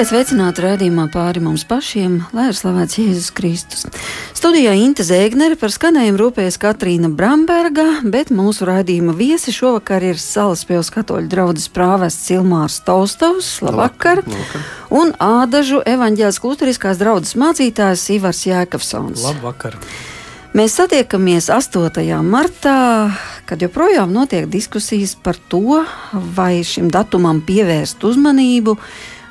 Esiet sveicināti raidījumā pāri mums pašiem, lai ir slavēts Jēzus Kristus. Studijā Inte Zēgnere par skanējumu rūpējas Katrīna Bramberga, bet mūsu raidījuma viesi šovakar ir Salaspils katoļu draudzes prāvests Ilmārs Taustovs, labvakar, labvakar. un Ādažu evaņģēlas kultūriskās draudzes mācītājs Ivars Jēkabsons. Labvakar! Mēs satiekamies 8. martā, kad joprojām notiek diskusijas par to, vai šim datumam pievērst uzmanību,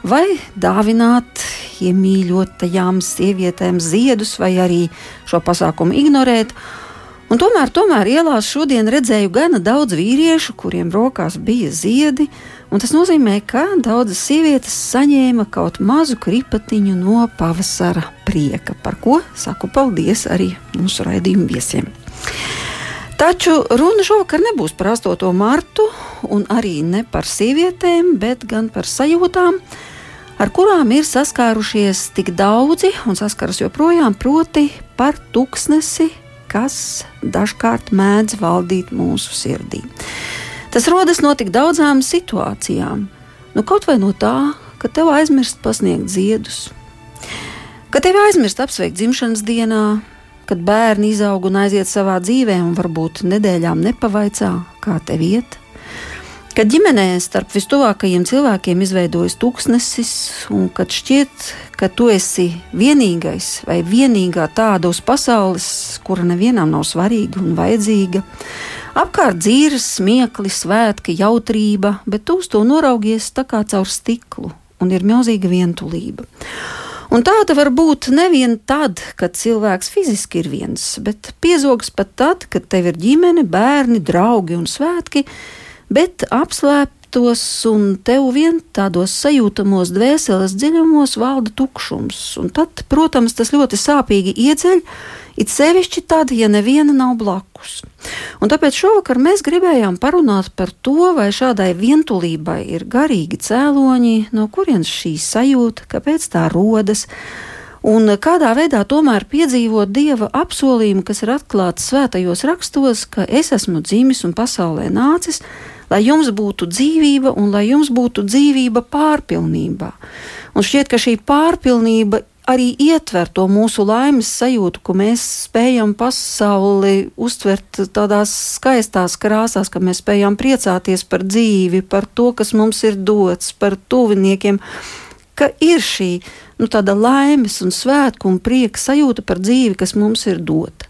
vai dāvināt iemīļotajām sievietēm ziedus, vai arī šo pasākumu ignorēt. Un tomēr, tomēr ielās šodien redzēju gana daudz vīriešu, kuriem rokās bija ziedi, un tas nozīmē, ka daudzas sievietes saņēma kaut mazu kripatiņu no pavasara prieka, par ko saku paldies arī mūsu raidījumu viesiem. Taču runa šovakar nebūs par 8. martu, un arī ne par sievietēm, bet gan par sajūtām, ar kurām ir saskārušies tik daudzi un saskaras joprojām, proti par tuksnesi, kas dažkārt mēdz valdīt mūsu sirdī. Tas rodas no tik daudzām situācijām, nu kaut vai no tā, ka tev aizmirst pasniegt ziedus, ka tev aizmirst apsveikt dzimšanas dienā, kad bērni izaug un aiziet savā dzīvē un varbūt nedēļām nepavaicā, kā tev iet Kad ģimenē starp vistuvākajiem cilvēkiem izveidojas tūkstnesis, un kad šķiet, ka tu esi vienīgais vai vienīgā tāda uz pasaules, kura nevienam nav svarīga un vajadzīga, apkārt dzīves, smiekli, svētki, jautrība, bet tu uz to noraugies tā kā caur stiklu, un ir milzīga vientulība. Un tāda var būt nevien tad, kad cilvēks fiziski ir viens, bet piezogs pat tad, kad tev ir ģimene, bērni, draugi un svētki bet apslēptos un tev vien tādos sajūtamos dvēseles dziļumos valda tukšums. Un tad, protams, tas ļoti sāpīgi iedzeļ, it sevišķi tad, ja neviena nav blakus. Un tāpēc šovakar mēs gribējām parunāt par to, vai šādai vientulībai ir garīgi cēloņi, no kurienes šī sajūta, kāpēc tā rodas. Un kādā veidā tomēr piedzīvot dieva apsolījumu, kas ir atklāts svētajos rakstos, ka es esmu dzimis un pasaulē nācis, lai jums būtu dzīvība un lai jums būtu dzīvība pārpilnībā. Un šķiet, ka šī pārpilnība arī ietver to mūsu laimes sajūtu, ko mēs spējam pasauli uztvert tādās skaistās krāsās, ka mēs spējam priecāties par dzīvi, par to, kas mums ir dots, par tuviniekiem, ka ir šī nu, tāda laimes un svētku un prieka sajūta par dzīvi, kas mums ir dota.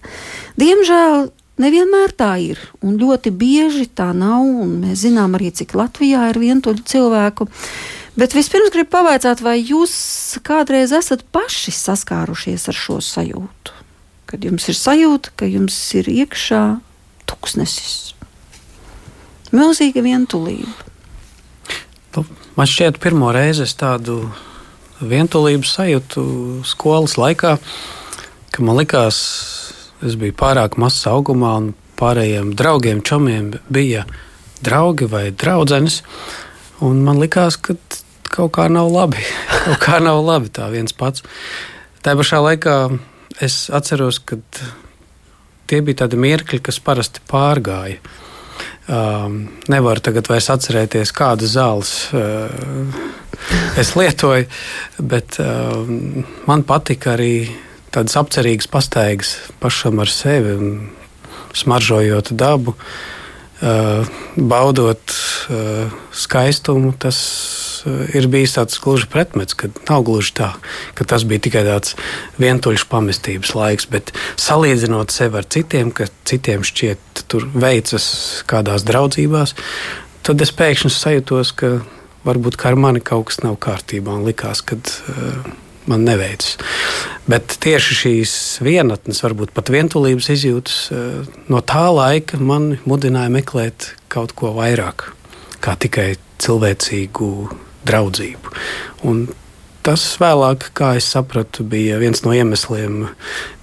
Diemžēl Nevienmēr tā ir, un ļoti bieži tā nav, un mēs zinām arī, cik Latvijā ir vientuļu cilvēku. Bet vispirms gribu pavaicāt, vai jūs kādreiz esat paši saskārušies ar šo sajūtu? Kad jums ir sajūta, ka jums ir iekšā tuksnesis, milzīga vientulība. Nu, man šķiet, pirmo reizi es tādu vientulību sajūtu skolas laikā, ka man likās, Es biju pārāk mazs augumā, un pārējiem draugiem, čomiem bija draugi vai draudzenes. Man likās, ka kaut kā nav labi. kaut kā nav labi tā viens pats. Tā pašā laikā es atceros, ka tie bija tādi mirkļi, kas parasti pārgāja. Um, nevaru tagad vairs atcerēties, kādas zāles uh, es lietoju, bet uh, man patika arī tādas apcerīgas pastaigas pašam ar sevi smaržojot dabu, baudot skaistumu. Tas ir bijis tāds gluži pretmets, ka nav gluži tā, ka tas bija tikai tāds vientuļš pamestības laiks, bet salīdzinot sevi ar citiem, ka citiem šķiet, tur veicas kādās draudzībās, tad es pēkšņi sajūtos, ka varbūt ar mani kaut kas nav kārtībā un likās, ka uh, man neveicas. Bet tieši šīs vienatnes, varbūt pat vientulības izjūtas eh, no tā laika man mudināja meklēt kaut ko vairāk, kā tikai cilvēcīgu draudzību. Un tas vēlāk, kā es sapratu, bija viens no iemesliem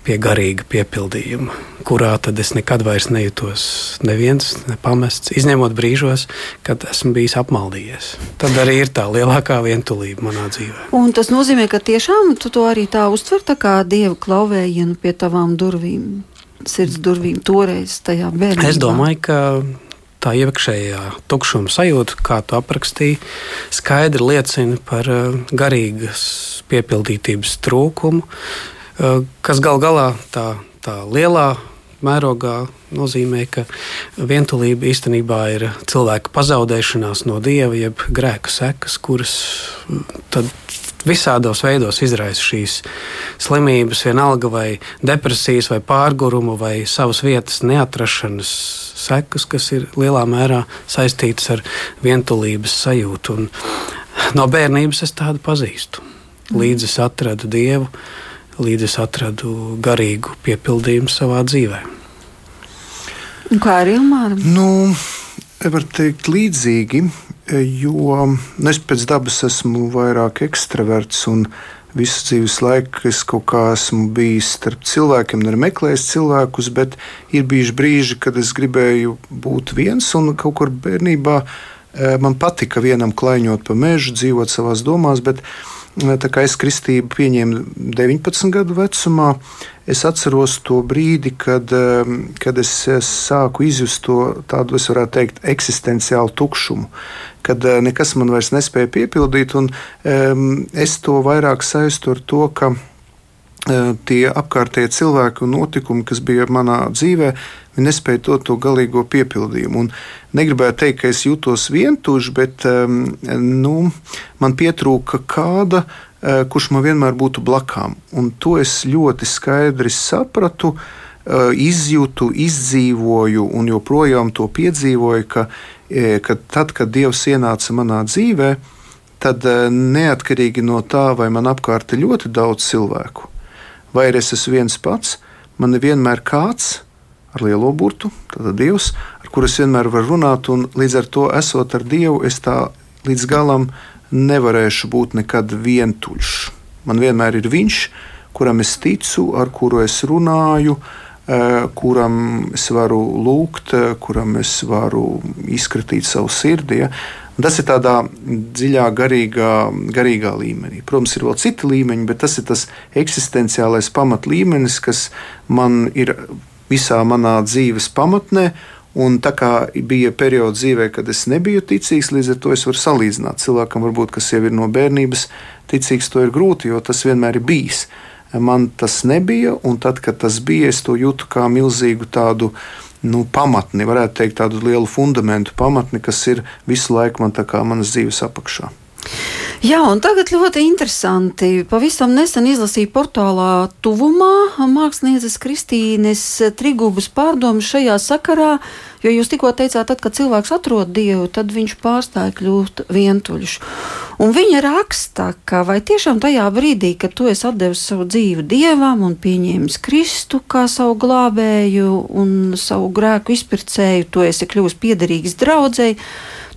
pie garīga piepildījuma, kurā tad es nekad vairs nejūtos neviens, nepamests, izņemot brīžos, kad esmu bijis apmaldījies. Tad arī ir tā lielākā vientulība manā dzīvē. Un tas nozīmē, ka tiešām tu to arī tā uztver tā kā dieva klauvējienu pie tavām durvīm, sirds durvīm toreiz tajā bērnībā. Es domāju, ka tā iekšējā tukšuma sajūta, kā tu aprakstīji, skaidri liecina par garīgas piepildītības trūkumu, kas gal galā tā, tā lielā mērogā nozīmē, ka vientulība īstenībā ir cilvēka pazaudēšanās no dieva, jeb grēka sekas, kuras tad visādos veidos izraisa šīs slimības, vienalga vai depresijas, vai pārgurumu, vai savas vietas neatrašanas sekas, kas ir lielā mērā saistītas ar vientulības sajūtu. Un no bērnības es tādu pazīstu. Līdz es atradu dievu, līdz es atradu garīgu piepildījumu savā dzīvē. Kā ar Ilmāru? Nu, var teikt līdzīgi, jo nu, es pēc dabas esmu vairāk ekstraverts un visu dzīves laiku es kaut kā esmu bijis starp cilvēkiem, arī meklējis cilvēkus, bet ir bijuši brīži, kad es gribēju būt viens un kaut kur bērnībā eh, man patika vienam klaiņot pa mežu, dzīvot savās domās, bet Tā kā es kristību pieņēmu 19 gadu vecumā, es atceros to brīdi, kad, um, kad es sāku izjust to tādu, es varētu teikt, eksistenciālu tukšumu, kad uh, nekas man vairs nespēja piepildīt, un um, es to vairāk saistu ar to, ka tie apkārtējie cilvēki un notikumi, kas bija manā dzīvē, Viņi nespēja dot to galīgo piepildījumu. Un negribētu teikt, ka es jūtos vientuļš, bet nu, man pietrūka kāda, uh, kurš man vienmēr būtu blakām. Un to es ļoti skaidri sapratu, uh, izjūtu, izdzīvoju un joprojām to piedzīvoju, ka, ka tad, kad Dievs ienāca manā dzīvē, tad neatkarīgi no tā, vai man apkārt ir ļoti daudz cilvēku, vai es esmu viens pats, man ir vienmēr kāds, ar lielo burtu, tātad Dievs, ar kuru es vienmēr varu runāt, un līdz ar to esot ar Dievu, es tā līdz galam nevarēšu būt nekad vientuļš. Man vienmēr ir Viņš, kuram es ticu, ar kuru es runāju, eh, kuram es varu lūgt, eh, kuram es varu izkratīt savu sirdi. Ja? Tas ir tādā dziļā, garīgā, garīgā līmenī. Protams, ir vēl citi līmeņi, bet tas ir tas eksistenciālais pamatlīmenis, kas man ir visā manā dzīves pamatnē. Un tā kā bija periods dzīvē, kad es nebiju ticīgs, līdz ar to es varu salīdzināt. Cilvēkam, varbūt, kas jau ir no bērnības ticīgs, to ir grūti, jo tas vienmēr ir bijis. Man tas nebija, tad, kad tas bija, es to jūtu kā milzīgu tādu nu, pamatni, varētu teikt, tādu lielu fundamentu pamatni, kas ir visu laiku man manas dzīves apakšā. Jā, un tagad ļoti interesanti. Pavisam nesen izlasīju portālā Tuvumā mākslinieces Kristīnes Trigubas pārdomas šajā sakarā, jo jūs tikko teicāt, tad, kad cilvēks atrod Dievu, tad viņš pārstāja kļūt vientuļš. Un viņa raksta, ka vai tiešām tajā brīdī, kad tu esi atdevis savu dzīvi Dievam un pieņēmis Kristu kā savu glābēju un savu grēku izpircēju, tu esi kļuvis piederīgs draudzēji,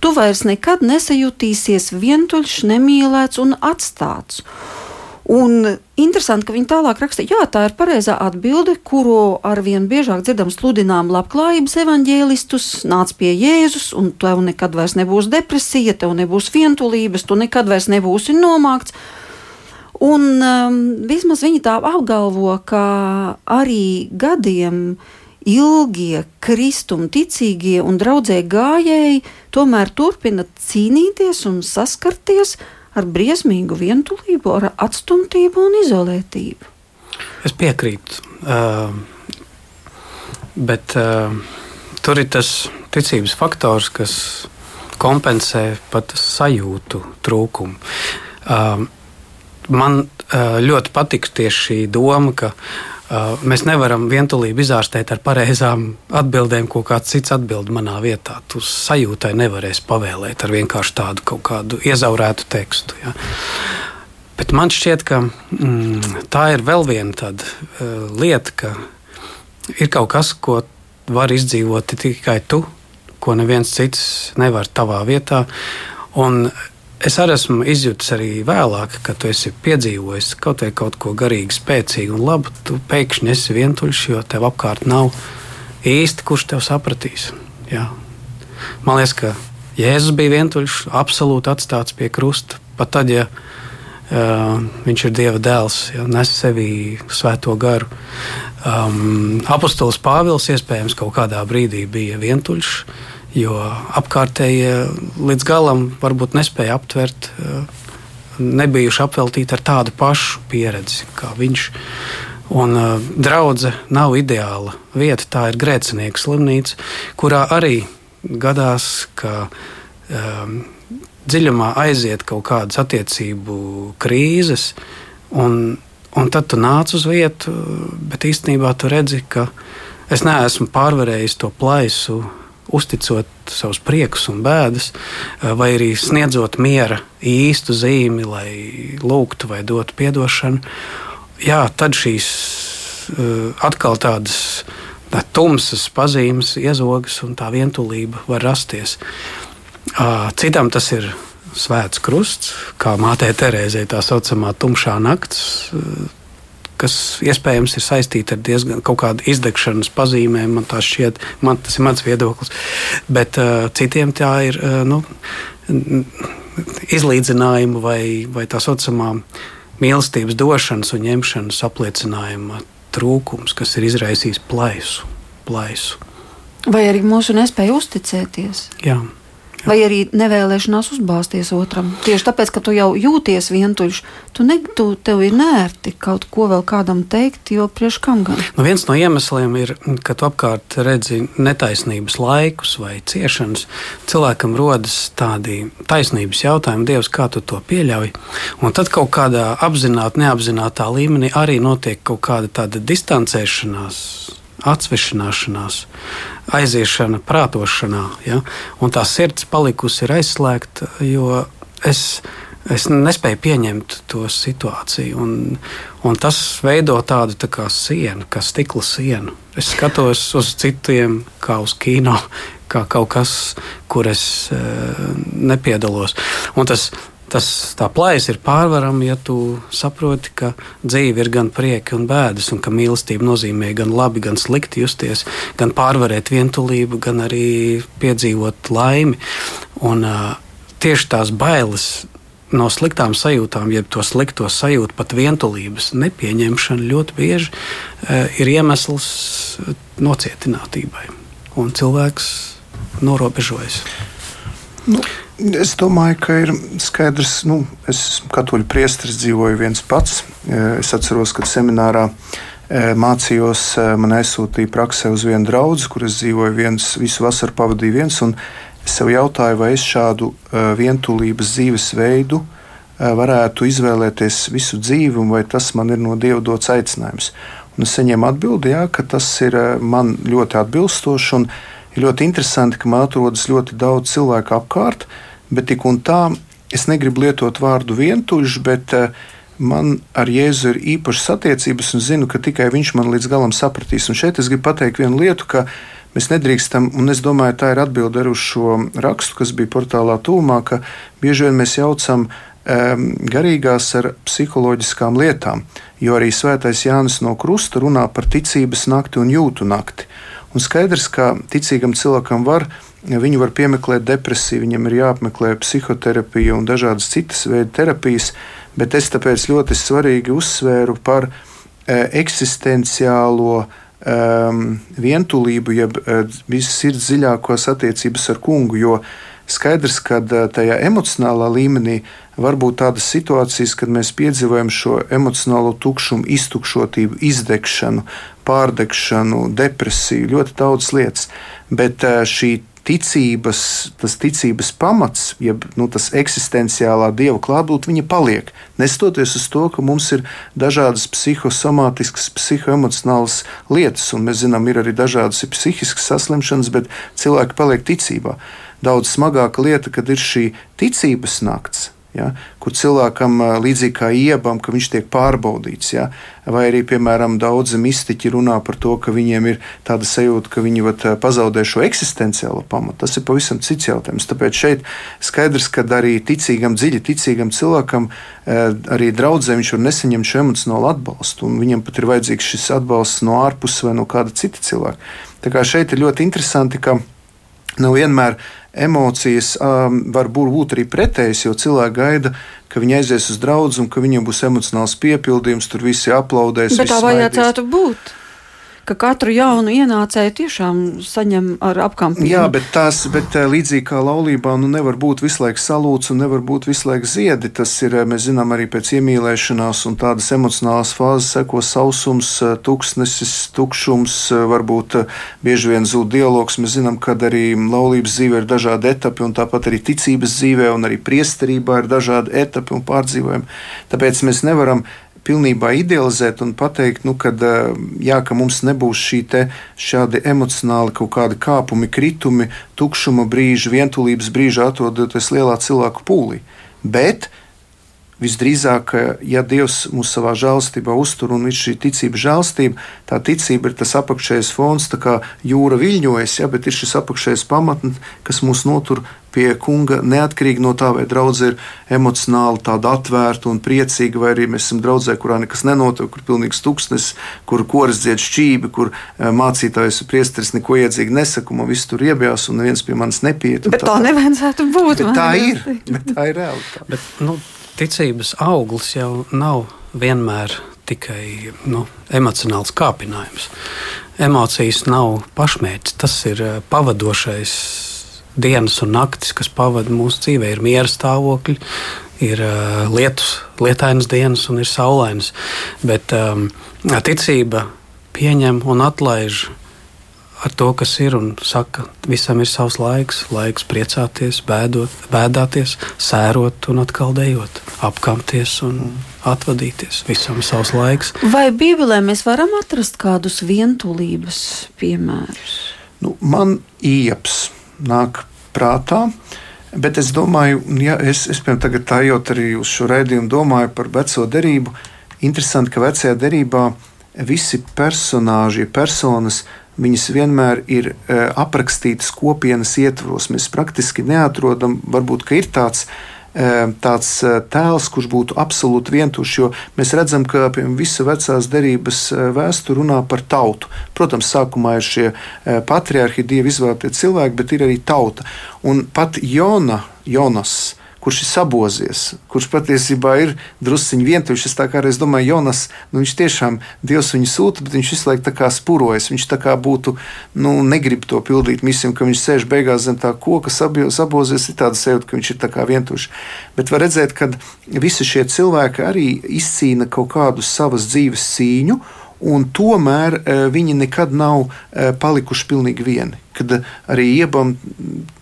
tu vairs nekad nesajutīsies vientuļš, nemīlēts un atstāts. Un interesanti, ka viņi tālāk raksta, jā, tā ir pareizā atbilde, kuru arvien biežāk dzirdam sludinām labklājības evaņģēlistus, nāc pie Jēzus, un tev nekad vairs nebūs depresija, tev nebūs vientulības, tu nekad vairs nebūsi nomākts. Un um, vismaz viņi tā apgalvo, ka arī gadiem uh, ilgie kristumticīgie un draudzē gājēji tomēr turpina cīnīties un saskarties ar briesmīgu vientulību, ar atstumtību un izolētību. Es piekrītu, uh, bet uh, tur ir tas ticības faktors, kas kompensē pat sajūtu trūkumu. Uh, man uh, ļoti patīk tieši šī doma, ka Uh, mēs nevaram vientulību izārstēt ar pareizām atbildēm, ko kāds cits atbild manā vietā. Tu sajūtai nevarēsi pavēlēt ar vienkārši tādu kaut kādu iezaurētu tekstu. Ja. Bet man šķiet, ka mm, tā ir vēl viena tāda uh, lieta, ka ir kaut kas, ko var izdzīvot tikai tu, ko neviens cits nevar tavā vietā. Un Es arī esmu izjutis arī vēlāk, kad tu esi piedzīvojis kaut, kaut ko garīgi, spēcīgu un labu. Tu pēkšņi esi vientuļš, jo tev apkārt nav īsti kurš tev sapratīs. Jā. Man liekas, ka Jēzus bija vientuļš, absolūti atstāts pie krusta. Pat tad, ja uh, viņš ir Dieva dēls, ja nes sevī svēto garu. Um, Apostols Pāvils iespējams kaut kādā brīdī bija vientuļš jo apkārtējie līdz galam varbūt nespēja aptvert, nebijuši apveltīti ar tādu pašu pieredzi kā viņš. Un uh, draudzene nav ideāla vieta. Tā ir grēcinieku slimnīca, kurā arī gadās, ka um, dziļumā aiziet kaut kādas attiecību krīzes, un, un tad tu nāc uz vietu, bet īstenībā tu redzi, ka es neesmu pārvarējis to plaisu uzticot savus priekus un bēdas, eh, vai arī sniedzot miera īstu zīmi, lai lūgtu vai dotu atdošanu. Jā, tad šīs eh, atkal tādas tā tumsas pazīmes, iezogas un tā vientulība var rasties. Citam tas ir svēts krusts, kā mātei Terēzei tā saucamā tumšā nakts kas iespējams ir saistīta ar diezgan kaut kādu izdegšanas pazīmēm. Man šķiet, man, tas ir mans viedoklis. Bet uh, citiem tā ir uh, nu, izlīdzinājuma vai, vai tā saucamā mīlestības došanas un ņemšanas apliecinājuma trūkums, kas ir izraisījis plaisu. plaisu. Vai arī mūsu nespēja uzticēties? Jā. Vai arī nevēlēšanās uzbāzties otram. Tieši tāpēc, ka tu jau jūties vientuļš, tu, ne, tu tev ir nērti kaut ko vēl kādam teikt, jo priekš kam gan. Nu, viens no iemesliem ir, ka tu apkārt redzi netaisnības laikus vai ciešanas. Cilvēkam rodas tādi taisnības jautājumi, Dievs, kā tu to pieļauj. Un tad kaut kādā apzināti, neapzinātā līmenī arī notiek kaut kāda distancēšanās atsvešināšanās, aiziešana prātošanā. Ja? Un tā sirds palikusi ir aizslēgta, jo es, es nespēju pieņemt to situāciju. Un, un tas veido tādu tā kā sienu, kā stikla sienu. Es skatos uz citiem kā uz kino. Kā kaut kas, kur es e, nepiedalos. Un tas tas, plājas ir pārvarama, ja tu saproti, ka dzīve ir gan prieki un bēdas, un ka mīlestība nozīmē gan labi, gan slikti justies, gan pārvarēt vientulību, gan arī piedzīvot laimi. Un, uh, tieši tās bailes no sliktām sajūtām, jeb to slikto sajūtu, pat vientulības nepieņemšana ļoti bieži uh, ir iemesls nocietinātībai. Un cilvēks norobežojas. Nu, Es domāju, ka ir skaidrs, ka nu, es esmu katoļu priesteris, dzīvoju viens pats. Eh, es atceros, kad seminārā eh, mācījos, eh, man aizsūtīja praksē uz vienu draugu, kur es dzīvoju viens, visu vasaru pavadīju viens. Es sev jautāju, vai es šādu vientulības dzīvesveidu varētu izvēlēties visu dzīvi, vai tas man ir no Dieva dots aicinājums. Un es saņēmu atbildi, jā, ka tas ir man ļoti atbilstoši. Ir ļoti interesanti, ka man atrodas ļoti daudz cilvēku apkārt, uh, bet tik un tā es negribu lietot vārdu vientuļš, bet eh, man ar Jēzu ir īpašas attiecības un zinu, ka tikai viņš man līdz galam sapratīs. Un šeit es gribu pateikt vienu lietu, ka mēs nedrīkstam, un es domāju, tā ir atbilde arī uz šo rakstu, kas bija portālā tūmā, ka bieži vien mēs jaucam um, garīgās ar psiholoģiskām lietām, jo arī svētais Jānis no Krusta runā par ticības nakti un jūtu nakti. Un skaidrs, ka ticīgam cilvēkam var būt Viņu var piemeklēt depresiju, viņam ir jāapmeklē psihoterapija un dažādas citas veidu terapijas, bet es tāpēc ļoti svarīgi uzsvēru par e, eksistenciālo um, vientulību, jeb uh, visas sirds dziļākās attiecības ar kungu. Jo skaidrs, ka tajā emocionālā līmenī var būt tādas situācijas, kad mēs piedzīvojam šo emocionālo tukšumu, iztukšotību, izdegšanu, pārdegšanu, depresiju, ļoti daudz lietas. Bet šī ticības, tas ticības pamats, jeb nu, tas eksistenciālā dieva klātbūtne, viņa paliek. Nestoties uz to, ka mums ir dažādas psihosomātiskas, psihoemocionālas lietas, un mēs zinām, ir arī dažādas psihiskas saslimšanas, bet cilvēki paliek ticībā. Daudz smagāka lieta, kad ir šī ticības nakts Ja, kur cilvēkam līdzīgi kā iebam, ka viņš tiek pārbaudīts. Ja, vai arī, piemēram, daudzi mistiķi runā par to, ka viņiem ir tāda sajūta, ka viņi vat, pazaudē šo eksistenciālo pamatu. Tas ir pavisam cits jautājums. Tāpēc šeit skaidrs, ka arī ticīgam, dziļi ticīgam cilvēkam, arī draudzē viņš var nesaņemt šo emocionālo atbalstu, un viņam pat ir vajadzīgs šis atbalsts no ārpuses vai no kāda cita cilvēka. Tā kā šeit ir ļoti interesanti, ka nav vienmēr emocijas um, var būt arī pretējas, jo cilvēki gaida, ka viņi aizies uz draugu un ka viņiem būs emocionāls piepildījums, tur visi aplaudēs. Bet tā vajadzētu būt. Ka katru jaunu ienācēju tiešām saņem ar apkampību. Jā, bet tās, bet eh, līdzīgi kā laulībā, nu nevar būt visu laiku salūts un nevar būt visu laiku ziedi. Tas ir, eh, mēs zinām, arī pēc iemīlēšanās un tādas emocionālas fāzes seko sausums, eh, tuksnesis, tukšums, varbūt bieži vien zūd dialogs. Mēs zinām, ka arī laulības dzīvē ir dažādi etapi, un tāpat arī ticības dzīvē un arī priesterībā ir dažādi etapi un pārdzīvojumi. Tāpēc mēs nevaram pilnībā idealizēt un pateikt, nu, kad, eh, jā, ka mums nebūs šī šādi emocionāli kaut kādi kāpumi, kritumi, tukšuma brīži, vientulības brīži, atrodoties lielā cilvēku pūlī. Bet visdrīzāk, ja Dievs mūs savā žēlstībā uztur un ir šī ticība žēlstība, tā ticība ir tas apakšējais fons, tā kā jūra viļņojas, ja, bet ir šis apakšējais pamatne, kas mūs notur pie kunga, neatkarīgi no tā, vai draudzene ir emocionāli tāda atvērta un priecīga, vai arī mēs esam draudzē, kurā nekas nenotiek, kur ir pilnīgs tuksnes, kur koris dzied šķībi, kur eh, mācītājs un priesteris neko iedzīgi nesaka, man viss tur iebjās un neviens pie manis nepiet. Bet tā, tā nevajadzētu būt. Bet tā ir, bet tā ir realitāte. Bet, nu, ticības auglis jau nav vienmēr tikai nu, emocionāls kāpinājums. Emocijas nav pašmērķis, tas ir eh, pavadošais dienas un naktis, kas pavada mūsu dzīvē. Ir miera stāvokļi, ir uh, lietus, lietainas dienas un ir saulainas. Bet um, ticība pieņem un atlaiž ar to, kas ir, un saka, visam ir savs laiks, laiks priecāties, bēdot, bēdāties, sērot un atkal dejot, apkamties un atvadīties. Visam ir savs laiks. Vai Bībelē mēs varam atrast kādus vientulības piemērus? Nu, man ieps nāk prātā. Bet es domāju, ja es, es piemēram, tagad tā jau arī uz šo raidījumu domāju par veco derību. Interesanti, ka vecajā derībā visi personāži, personas viņas vienmēr ir e, aprakstītas kopienas ietvaros. Mēs praktiski neatrodam, varbūt ir tāds e, tāds e, tēls, kurš būtu absolūti vientuļš. Jo mēs redzam, ka visa vecās derības vēsture runā par tautu. Protams, sākumā ir šie patriarhi, dievi izvēlētie cilvēki, bet ir arī tauta. Un pat Jona, Jonas kurš ir sabozies, kurš patiesībā ir drusciņš vientuļš. Es, kā, es domāju, Jonas, nu, viņš tiešām Dievs viņu sūta, bet viņš visu laiku spurojas. Viņš tā kā būtu, nu, negrib to pildīt misiju, ka viņš sēž beigās zem tā koka, sabozies, ir tāda sajūta, ka viņš ir tā kā vientuļš. Bet var redzēt, ka visi šie cilvēki arī izcīna kaut kādu savas dzīves cīņu. Un tomēr e, viņi nekad nav e, palikuši pilnīgi vieni. Kad arī iebam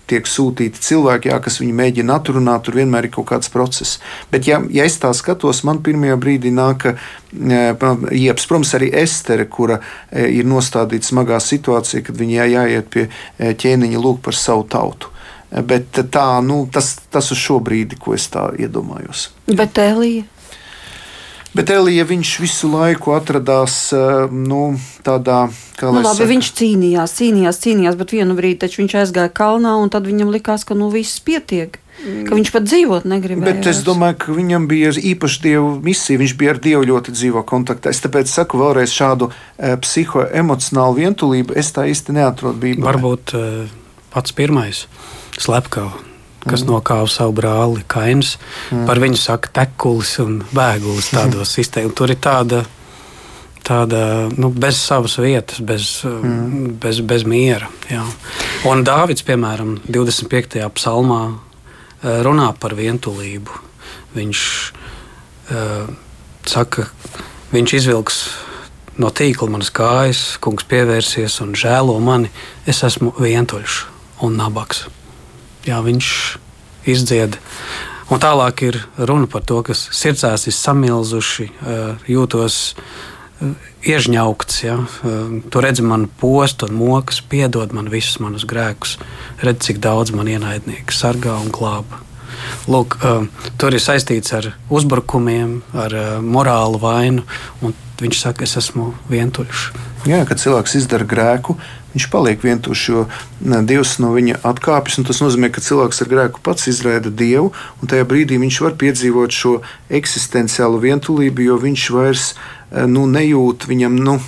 tiek sūtīti cilvēki, jā, kas viņu mēģina atrunāt, tur vienmēr ir kaut kāds process. Bet, ja, ja es tā skatos, man pirmajā brīdī nāk iepas, protams, arī Estere, kura ir nostādīta smagā situācijā, kad viņai jāiet pie ķēniņa lūk par savu tautu. Bet tā, nu, tas, tas uz šo brīdi, ko es tā iedomājos. Bet Elija? Bet Elija viņš visu laiku atradās nu, tādā Nu, labi, saka. viņš cīnījās, cīnījās, cīnījās, bet vienu brīdi viņš aizgāja kalnā, un tad viņam likās, ka nu, viss pietiek. Ka viņš pat dzīvot negribēja. Bet es domāju, ka viņam bija īpaša dievu misija. Viņš bija ar dievu ļoti dzīvo kontaktā. Es tāpēc saku vēlreiz šādu e, psihoemocionālu vientulību. Es tā īsti neatrodu Bībelē. Varbūt e, pats pirmais slepkavs kas mm. nokāva savu brāli Kains. Mm. Par viņu saka tekulis un vēgulis tādos izteikti. Tur ir tāda tāda nu, bez savas vietas, bez, mm. bez, bez miera. Jā. Un Dārvids, piemēram, 25. psalmā eh, runā par vientulību. Viņš uh, saka, viņš izvilks no tīkla manas kājas, kungs pievērsies un žēlo mani. Es esmu vientuļš un nabaks. Jā, viņš izdzied. Un tālāk ir runa par to, kas sirdsēs ir samilzuši, uh, jūtos iežņaukts. Ja? Tu redzi manu postu un mokas, piedod man visus manus grēkus. Redzi, cik daudz man ienaidnieku sargā un glāba. Lūk, tur ir saistīts ar uzbrukumiem, ar morālu vainu. Viņš saka, es esmu vientuļš. Jā, kad cilvēks izdara grēku, viņš paliek vientuļš, jo Dievs no viņa atkāpjas. Tas nozīmē, ka cilvēks ar grēku pats izraida Dievu, un tajā brīdī viņš var piedzīvot šo eksistenciālu vientulību, jo viņš vairs Eh, nu, nejūt, viņam, nu,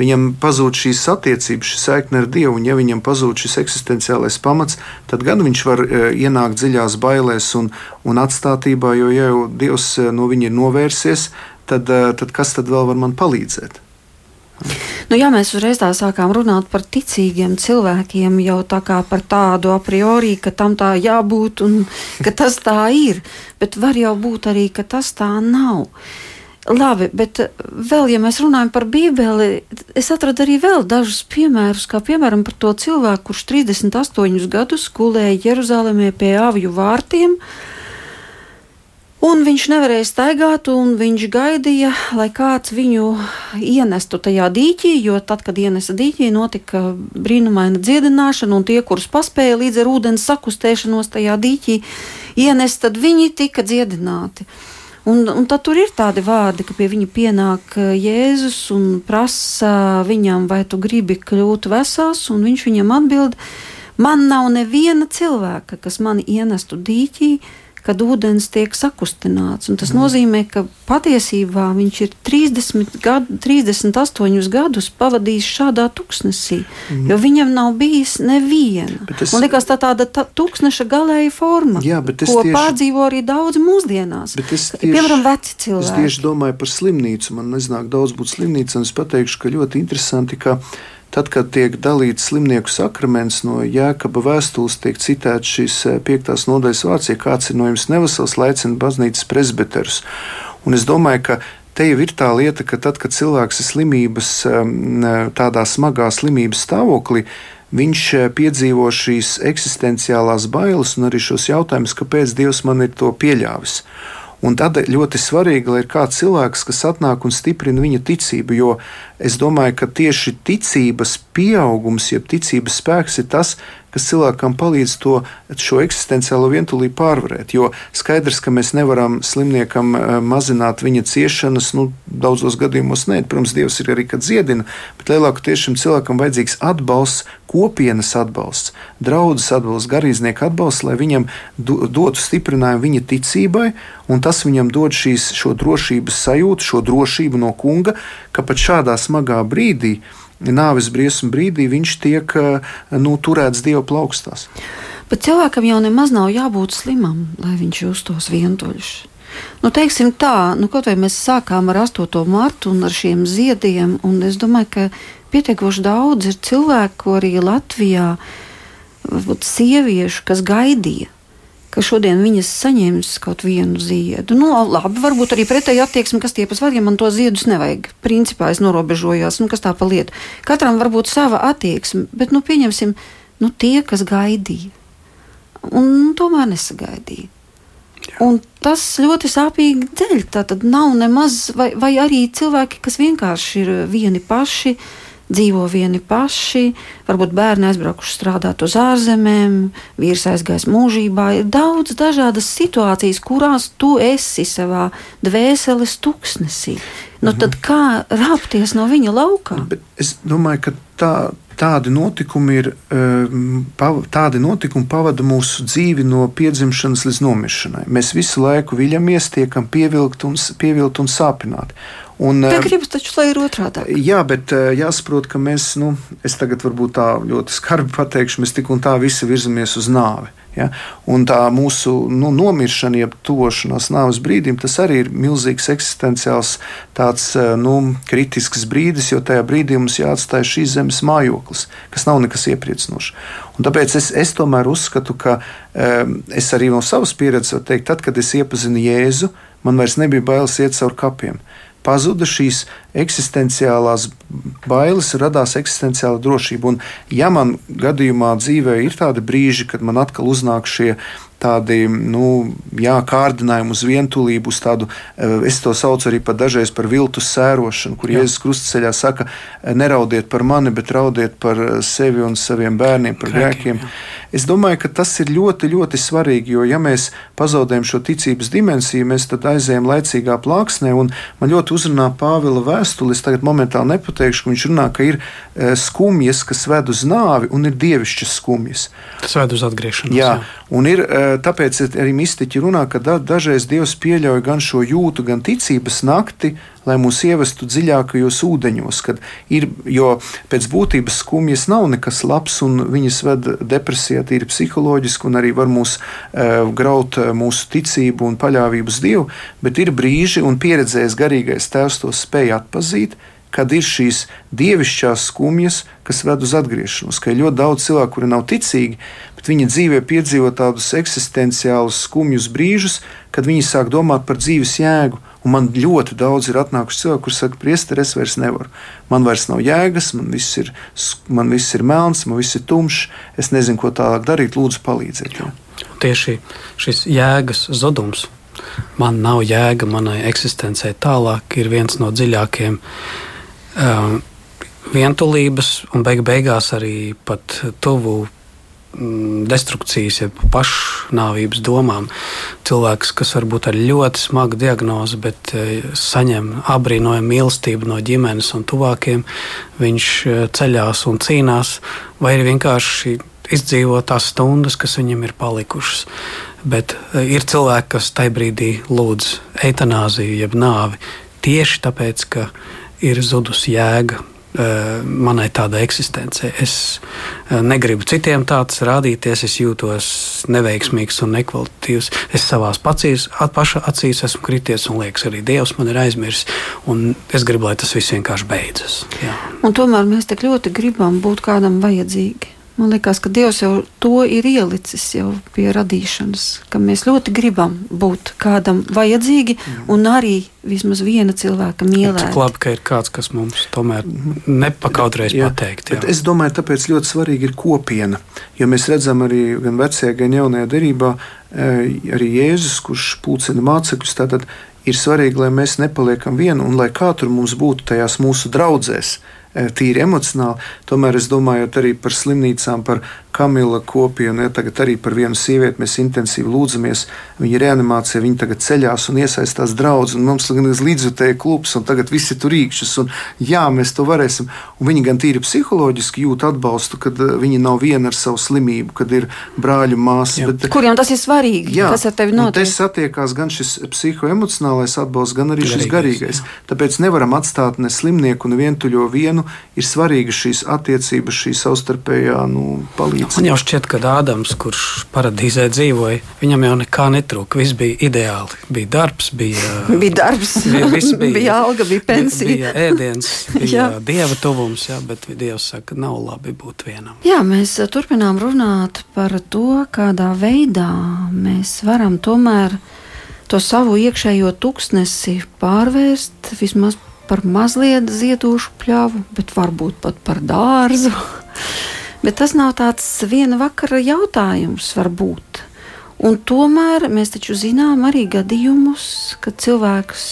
viņam pazūd šīs attiecības, šī saikne ar Dievu. Un, ja viņam pazūd šis eksistenciālais pamats, tad gan viņš var uh, ienākt dziļās bailēs un, un atstātībā, jo ja jau Dievs uh, no viņa ir novērsies, tad, tad kas tad vēl var man palīdzēt? Nu, ja mēs uzreiz tā sākām runāt par ticīgiem cilvēkiem, jau tā kā par tādu a priori, ka tam tā jābūt un ka tas tā ir, bet var jau būt arī, ka tas tā nav. Labi, bet vēl, ja mēs runājam par Bībeli, es atradu arī vēl dažus piemērus, kā piemēram par to cilvēku, kurš 38 gadus gulēja Jeruzalemē pie avju vārtiem, uh, Un viņš nevarēja staigāt, un viņš gaidīja, lai kāds viņu ienestu tajā dīķī, jo tad, kad ienesa dīķī, notika brīnumaina dziedināšana, un tie, kurus paspēja līdz ar ūdens sakustēšanos tajā dīķī ienest, tad viņi tika dziedināti. Un, un tad tur ir tādi vārdi, ka pie viņa pienāk eh, Jēzus un prasa viņam, vai tu gribi kļūt vesels, un viņš viņam atbild, man nav neviena cilvēka, kas mani ienestu dīķī, kad ūdens tiek sakustināts. Un tas mm. nozīmē, ka patiesībā viņš ir 30 gadu, 38 gadus pavadījis šādā tūkstnesī, mm. jo viņam nav bijis neviena. Es, Man liekas, tā tāda tā, tūkstneša galēja forma, jā, ko tieši, pārdzīvo arī daudz mūsdienās. Tieši, Piemēram, veci cilvēki. Es tieši domāju par slimnīcu. Man neznāk daudz būt slimnīca, un es pateikšu, ka ļoti interesanti, ka Tad, kad tiek dalīts slimnieku sakraments no Jēkaba vēstules, tiek citēts šīs eh, piektās nodaļas vārds, ja kāds ir no jums nevesels, laicina baznīcas presbiterus. Un es domāju, ka te jau ir tā lieta, ka tad, kad cilvēks ir slimības, ehm, tādā smagā slimības stāvoklī, viņš eh, piedzīvo šīs eksistenciālās bailes un arī šos jautājumus, kāpēc Dievs man ir to pieļāvis. Un tad ļoti svarīgi, lai ir kāds cilvēks, kas atnāk un stiprina viņa ticību, jo es domāju, ka tieši ticības pieaugums, jeb ticības spēks ir tas, kas cilvēkam palīdz to šo eksistenciālo vientulību pārvarēt. Jo skaidrs, ka mēs nevaram slimniekam eh, mazināt viņa ciešanas, nu, daudzos gadījumos nē, protams, Dievs ir arī, kad dziedina, bet lielākoties šim cilvēkam vajadzīgs atbalsts, kopienas atbalsts, draudzes atbalsts, garīdznieka atbalsts, lai viņam dotu stiprinājumu viņa ticībai, un tas viņam dod šīs, šo drošības sajūtu, šo drošību no kunga, ka pat šādā smagā brīdī, nāves briesmu brīdī viņš tiek eh, nu, turēts Dieva plaukstās. Bet cilvēkam jau nemaz nav jābūt slimam, lai viņš justos vientuļš. Nu, teiksim tā, nu, kaut vai mēs sākām ar 8. martu un ar šiem ziediem, un es domāju, ka pietiekoši daudz ir cilvēku arī Latvijā, varbūt sieviešu, kas gaidīja ka šodien viņas saņems kaut vienu ziedu. Nu, labi, varbūt arī pretēji attieksme, kas tie pasvārdi, ja man to ziedus nevajag. Principā es norobežojos, nu, kas tā pa lietu. Katram var būt sava attieksme, bet, nu, pieņemsim, nu, tie, kas gaidīja, un nu, tomēr nesagaidīja. Un tas ļoti sāpīgi dēļ. Tā tad nav nemaz, vai, vai arī cilvēki, kas vienkārši ir vieni paši, uh, dzīvo vieni paši, varbūt bērni aizbraukuši strādāt uz ārzemēm, vīrs aizgājis mūžībā. Ir daudz dažādas situācijas, kurās tu esi savā dvēseles tuksnesī. Nu, mhm. Tad kā rāpties no viņa laukā? Bet es domāju, ka tā, tādi notikumi ir, ehm, tādi notikumi pavada mūsu dzīvi no piedzimšanas līdz nomiršanai. Mēs visu laiku viļamies, tiekam pievilkt un, pievilkt un sāpināti. Un, tā ehm, gribas taču, lai ir otrādi. Jā, bet eh, jāsaprot, ka mēs, nu, es tagad varbūt tā ļoti skarbi pateikšu, mēs tik un tā visi virzamies uz nāvi. Ja? Un tā mūsu nu, nomiršana, jeb tuvošanās nāves brīdim, tas arī ir milzīgs eksistenciāls, tāds eh, nu, kritisks brīdis, jo tajā brīdī mums jāatstāj šīs zemes mājoklis, kas nav nekas iepriecinošs. Un tāpēc es, es tomēr uzskatu, ka um, es arī no savas pieredzes varu teikt, tad, kad es iepazinu Jēzu, man vairs nebija bailes iet cauri kapiem pazuda šīs eksistenciālās bailes, radās eksistenciāla drošība. Un, ja man gadījumā dzīvē ir tādi brīži, kad man atkal uznāk šie tādi nu, jā, kārdinājumi uz vientulību, uz tādu, eh, es to saucu arī par dažreiz par viltus sērošanu, kur jā. Jēzus Krustaceļā saka, neraudiet par mani, bet raudiet par sevi un saviem bērniem, par grēkiem. Es domāju, ka tas ir ļoti, ļoti svarīgi, jo ja mēs pazaudējam šo ticības dimensiju, mēs tad aizējam laicīgā plāksnē, un man ļoti uzrunā Pāvila vēstules, tagad momentāli nepateikšu, ka viņš runā, ka ir eh, skumjas, kas ved uz nāvi, un ir dievišķas skumjas. Tas ved uz atgriešanos. Jā, jā. un ir eh, tāpēc arī mistiķi runā, ka da, dažreiz Dievs pieļauj gan šo jūtu, gan ticības nakti, lai mūs ievestu dziļākajos ūdeņos. Ir, jo pēc būtības skumjas nav nekas labs, un viņas ved depresijā, tīri psiholoģiski, un arī var mūs uh, graut e, mūsu ticību un paļāvību uz Dievu. Bet ir brīži, un pieredzējis garīgais tēvs to spēj atpazīt, kad ir šīs dievišķās skumjas, kas ved uz atgriešanos. Ka ir ļoti daudz cilvēku, kuri nav ticīgi, bet viņi dzīvē piedzīvo tādus eksistenciālus skumjus brīžus, kad viņi sāk domāt par dzīves jēgu. Un man ļoti daudz ir atnākuši cilvēki, kuriem saka, priester, es vairs nevaru. Man vairs nav jēgas, man viss ir, man viss ir melns, man viss ir tumšs. Es nezinu, ko tālāk darīt. Lūdzu, palīdziet. Jā. Tieši šis jēgas zudums man nav jēga manai eksistencei tālāk, ir viens no dziļākajiem vientulības un beig beigās arī pat tuvu mm, destrukcijas, jeb pašnāvības domām. Cilvēks, kas varbūt ar ļoti smagu diagnozi, bet e, saņem apbrīnojumu mīlestību no ģimenes un tuvākiem, viņš e, ceļās un cīnās, vai arī vienkārši izdzīvo tās stundas, kas viņam ir palikušas. Bet e, ir cilvēki, kas tajā brīdī lūdz eitanāziju, jeb nāvi tieši tāpēc, ka ir zudusi jēga e, manai tādai eksistencei. Es e, negribu citiem tāds rādīties, es jūtos neveiksmīgs un nekvalitatīvs. Es savā acīs, paša acīs esmu krities, un liekas, arī Dievs man ir aizmirsis. Es gribu, lai tas viss vienkārši beidzas. Tomēr mēs tik ļoti gribam būt kādam vajadzīgi. Man liekas, ka Dievs jau to ir ielicis jau pie radīšanas, ka mēs ļoti gribam būt kādam vajadzīgi mm. un arī vismaz viena cilvēka mīlēt. Cik labi, ka ir kāds, kas mums tomēr nepakautreiz pateikt. Jā. Es domāju, tāpēc ļoti svarīgi ir kopiena, jo mēs redzam arī gan vecajā, gan jaunajā derībā, eh, arī Jēzus, kurš pulcina mācekļus, tātad ir svarīgi, lai mēs nepaliekam vieni un lai kā tur mums būtu tajās mūsu draudzēs tīri emocionāli. Tomēr es domāju arī par slimnīcām, par Kamila kopienu, ja tagad arī par vienu sievieti mēs intensīvi lūdzamies. Viņa ir reanimācijā, viņa tagad ceļās un iesaistās draugs, un mums ir līdzjutēji klubs, un tagad visi tur rīkšķis, un jā, mēs to varēsim. Un viņi gan tīri psiholoģiski jūt atbalstu, kad eh, viņi nav viena ar savu slimību, kad ir brāļu māsas. Bet, Kuriem tas ir svarīgi? Jā, kas ar tevi notiek? Tas satiekās gan šis psihoemocionālais atbalsts, gan arī garīgais, šis garīgais. Jā. Tāpēc nevaram atstāt ne slimnieku, ne vientuļo vienu. Ir svarīga šīs attiecības, šī savstarpējā nu, palīdzība līdzi. Man jau šķiet, ka Ādams, kurš paradīzē dzīvoja, viņam jau nekā netrūka. Viss bija ideāli. Bija darbs, bija, bija darbs, bija, bija, bija alga, bija pensija. Bija, bija ēdiens, bija dieva tuvums, jā, bet Dievs saka, nav labi būt vienam. Jā, mēs uh, turpinām runāt par to, kādā veidā mēs varam tomēr to savu iekšējo tuksnesi pārvērst vismaz par mazliet ziedošu pļāvu, bet varbūt pat par dārzu. Bet tas nav tāds viena vakara jautājums, varbūt. Un tomēr mēs taču zinām arī gadījumus, kad cilvēks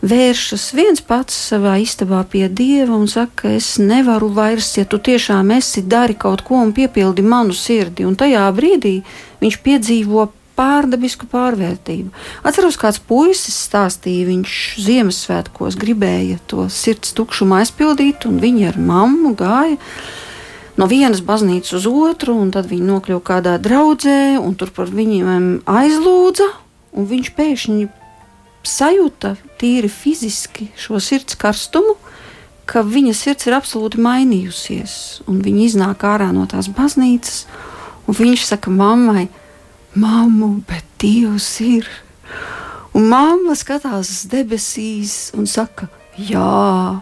vēršas viens pats savā istabā pie dieva un saka, es nevaru vairs, ja tu tiešām esi, dari kaut ko un piepildi manu sirdi. Un tajā brīdī viņš piedzīvo pārdabisku pārvērtību. Atceros, kāds puisis stāstīja, viņš Ziemassvētkos gribēja to sirds tukšumu aizpildīt, un viņi ar mammu gāja no vienas baznīcas uz otru, un tad viņi nokļuva kādā draudzē, un tur par viņiem aizlūdza, un viņš pēkšņi sajūta tīri fiziski šo sirds karstumu, ka viņa sirds ir absolūti mainījusies, un viņa iznāk ārā no tās baznīcas, un viņš saka mammai, mammu, bet Dievs ir. Un mamma skatās debesīs un saka, jā,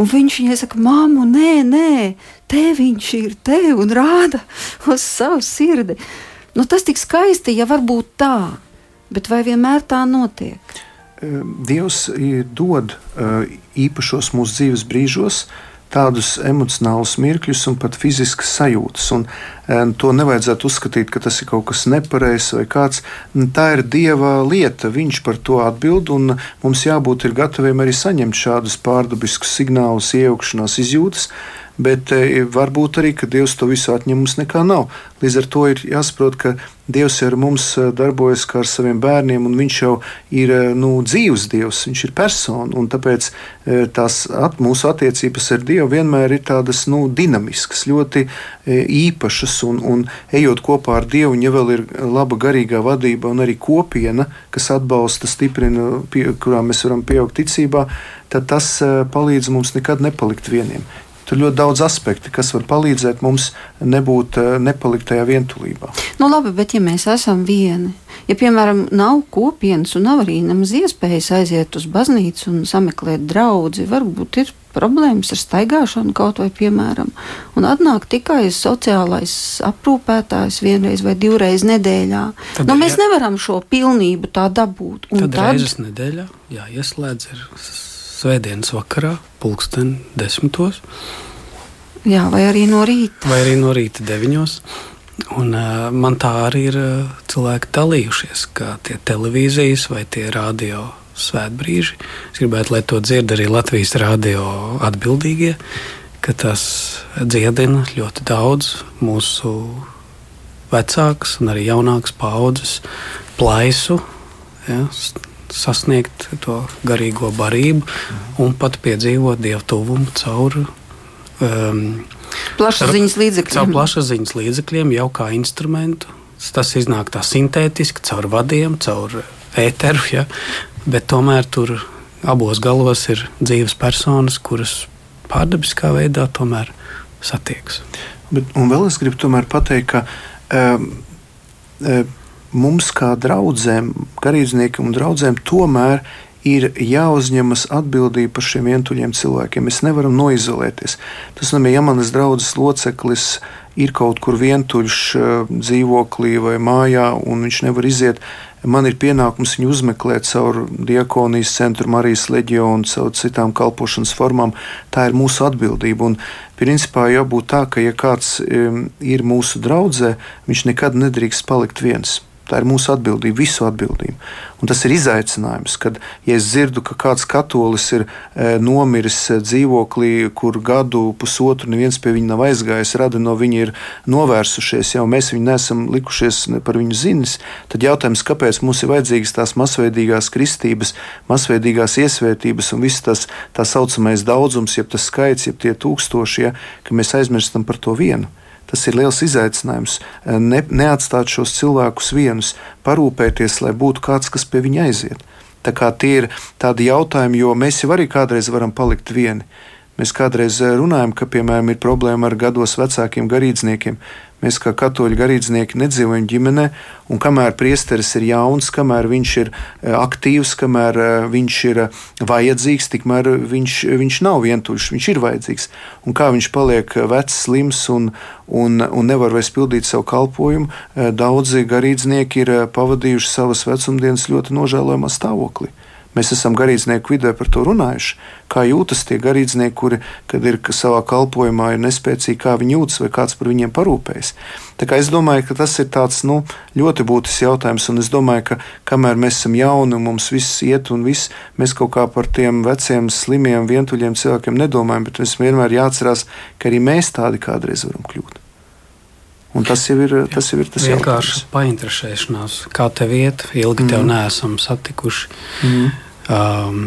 Un viņš viņai saka, māmu, nē, nē, te viņš ir te un rāda uz savu sirdi. Nu, tas tik skaisti, ja var būt tā, bet vai vienmēr tā notiek? Dievs dod īpašos mūsu dzīves brīžos tādus emocionālus mirkļus un pat fiziskas sajūtas. Un, un to nevajadzētu uzskatīt, ka tas ir kaut kas nepareizs vai kāds. Tā ir Dieva lieta, Viņš par to atbild, un mums jābūt gataviem arī saņemt šādus pārdabiskus signālus, iejaukšanās izjūtas bet e, varbūt arī, ka Dievs to visu atņem, mums nekā nav. Līdz ar to ir jāsaprot, ka Dievs ar mums e, darbojas kā ar saviem bērniem, un Viņš jau ir e, nu, dzīves Dievs, Viņš ir persona. Tāpēc tās at, mūsu attiecības ar Dievu vienmēr ir tādas nu, dinamiskas, ļoti īpašas, un, un ejot kopā ar Dievu, ja vēl ir laba garīgā vadība un arī kopiena, kas atbalsta, stiprina, pie, kurā mēs varam pieaugt ticībā, tad tas palīdz mums nekad nepalikt vieniem. Tur ļoti daudz aspektu, kas var palīdzēt mums nebūt, eh, nepalikt tajā vientulībā. Nu, labi, bet ja mēs esam vieni, ja piemēram nav kopienas un nav arī nemaz iespējas aiziet uz baznīcu un sameklēt draugu, varbūt ir problēmas ar staigāšanu kaut vai piemēram, un atnāk tikai sociālais aprūpētājs vienreiz vai divreiz nedēļā. Tad, nu, mēs jā. nevaram šo pilnību tā dabūt. Un tad, tad reizes nedēļā jāieslēdz ir svētdienas vakarā, pulksten desmitos. Jā, vai arī no rīta. Vai arī no rīta deviņos. Un, uh, man tā arī ir uh, cilvēki dalījušies, ka tie televīzijas vai tie radio svētbrīži. Es gribētu, lai to dzird arī Latvijas radio atbildīgie, ka tas dziedina ļoti daudz mūsu vecākas un arī jaunākas paudzes plaisu. Ja, sasniegt to garīgo barību un pat piedzīvot dievu tuvumu caur um, plašsaziņas līdzekļiem. Caur plašsaziņas līdzekļiem jau kā instrumentu. Tas iznāk tā sintētiski, caur vadiem, caur ēteru. Ja? Bet tomēr tur abos galos ir dzīves personas, kuras pārdabiskā veidā tomēr satiekas. Bet, un vēl es gribu pateikt, ka um, um, mums, kā draugiem, garīdzniekiem un draugiem, tomēr ir jāuzņemas atbildība par šiem vientuļiem cilvēkiem. Mēs nevaram noizolēties. Tas nozīmē, ja manas draudzes loceklis ir kaut kur vientuļš eh, dzīvoklī vai mājā, un viņš nevar iziet, man ir pienākums viņu uzmeklēt caur diakonijas centru, Marijas leģionu, caur citām kalpošanas formām. Tā ir mūsu atbildība. Un, principā jābūt tā, ka, ja kāds ir mūsu draudzē, viņš nekad nedrīkst palikt viens. Tā ir mūsu atbildība, visu atbildību. Un tas ir izaicinājums, kad ja es dzirdu, ka kāds katolis ir e, nomiris e, dzīvoklī, kur gadu, pusotru neviens pie viņa nav aizgājis, rada no viņa ir novērsušies, jau mēs viņu nesam likušies par viņu zinis. Tad jautājums, kāpēc mums ir vajadzīgas tās masveidīgās kristības, masveidīgās iesvētības un viss tas tā saucamais daudzums, jeb tas skaits, jeb tie tūkstošie, ka mēs aizmirstam par to vienu. Tas ir liels izaicinājums. Eh, ne, neatstāt šos cilvēkus vienus, parūpēties, lai būtu kāds, kas pie viņa aiziet. Tā kā tie ir tādi jautājumi, jo mēs jau arī kādreiz varam palikt vieni. Mēs kādreiz eh, runājam, ka, piemēram, ir problēma ar gados vecākiem garīdzniekiem. Mēs kā katoļu garīdznieki nedzīvojam ģimenē, un kamēr priesteris ir jauns, kamēr viņš ir e, aktīvs, kamēr e, viņš ir vajadzīgs, tikmēr viņš, viņš nav vientuļš, viņš ir vajadzīgs. Un kā viņš paliek vecs, slims un, un, un nevar vairs pildīt savu kalpošanu, daudzi garīdznieki ir pavadījuši savas vecumdienas ļoti nožēlojamā stāvoklī. Mēs esam garīdznieku vidē par to runājuši. Kā jūtas tie garīdznieki, kuri, kad ir savā kalpošanā, ir nespēcīgi, kā viņi jūtas, vai kāds par viņiem parūpējas. Es domāju, ka tas ir tāds, nu, ļoti būtisks jautājums. Un es domāju, ka kamēr mēs esam jauni un mums viss iet un viss, mēs kaut kā par tiem veciem, slimiem, vientuļiem cilvēkiem nedomājam. Bet mums vienmēr jāatcerās, ka arī mēs tādi kādreiz varam kļūt. Un tas jau ir tas, jau ir tas vienkārši painteresēšanās, kā tev iet, ilgi mm. tev neesam satikuši. Mm. Um,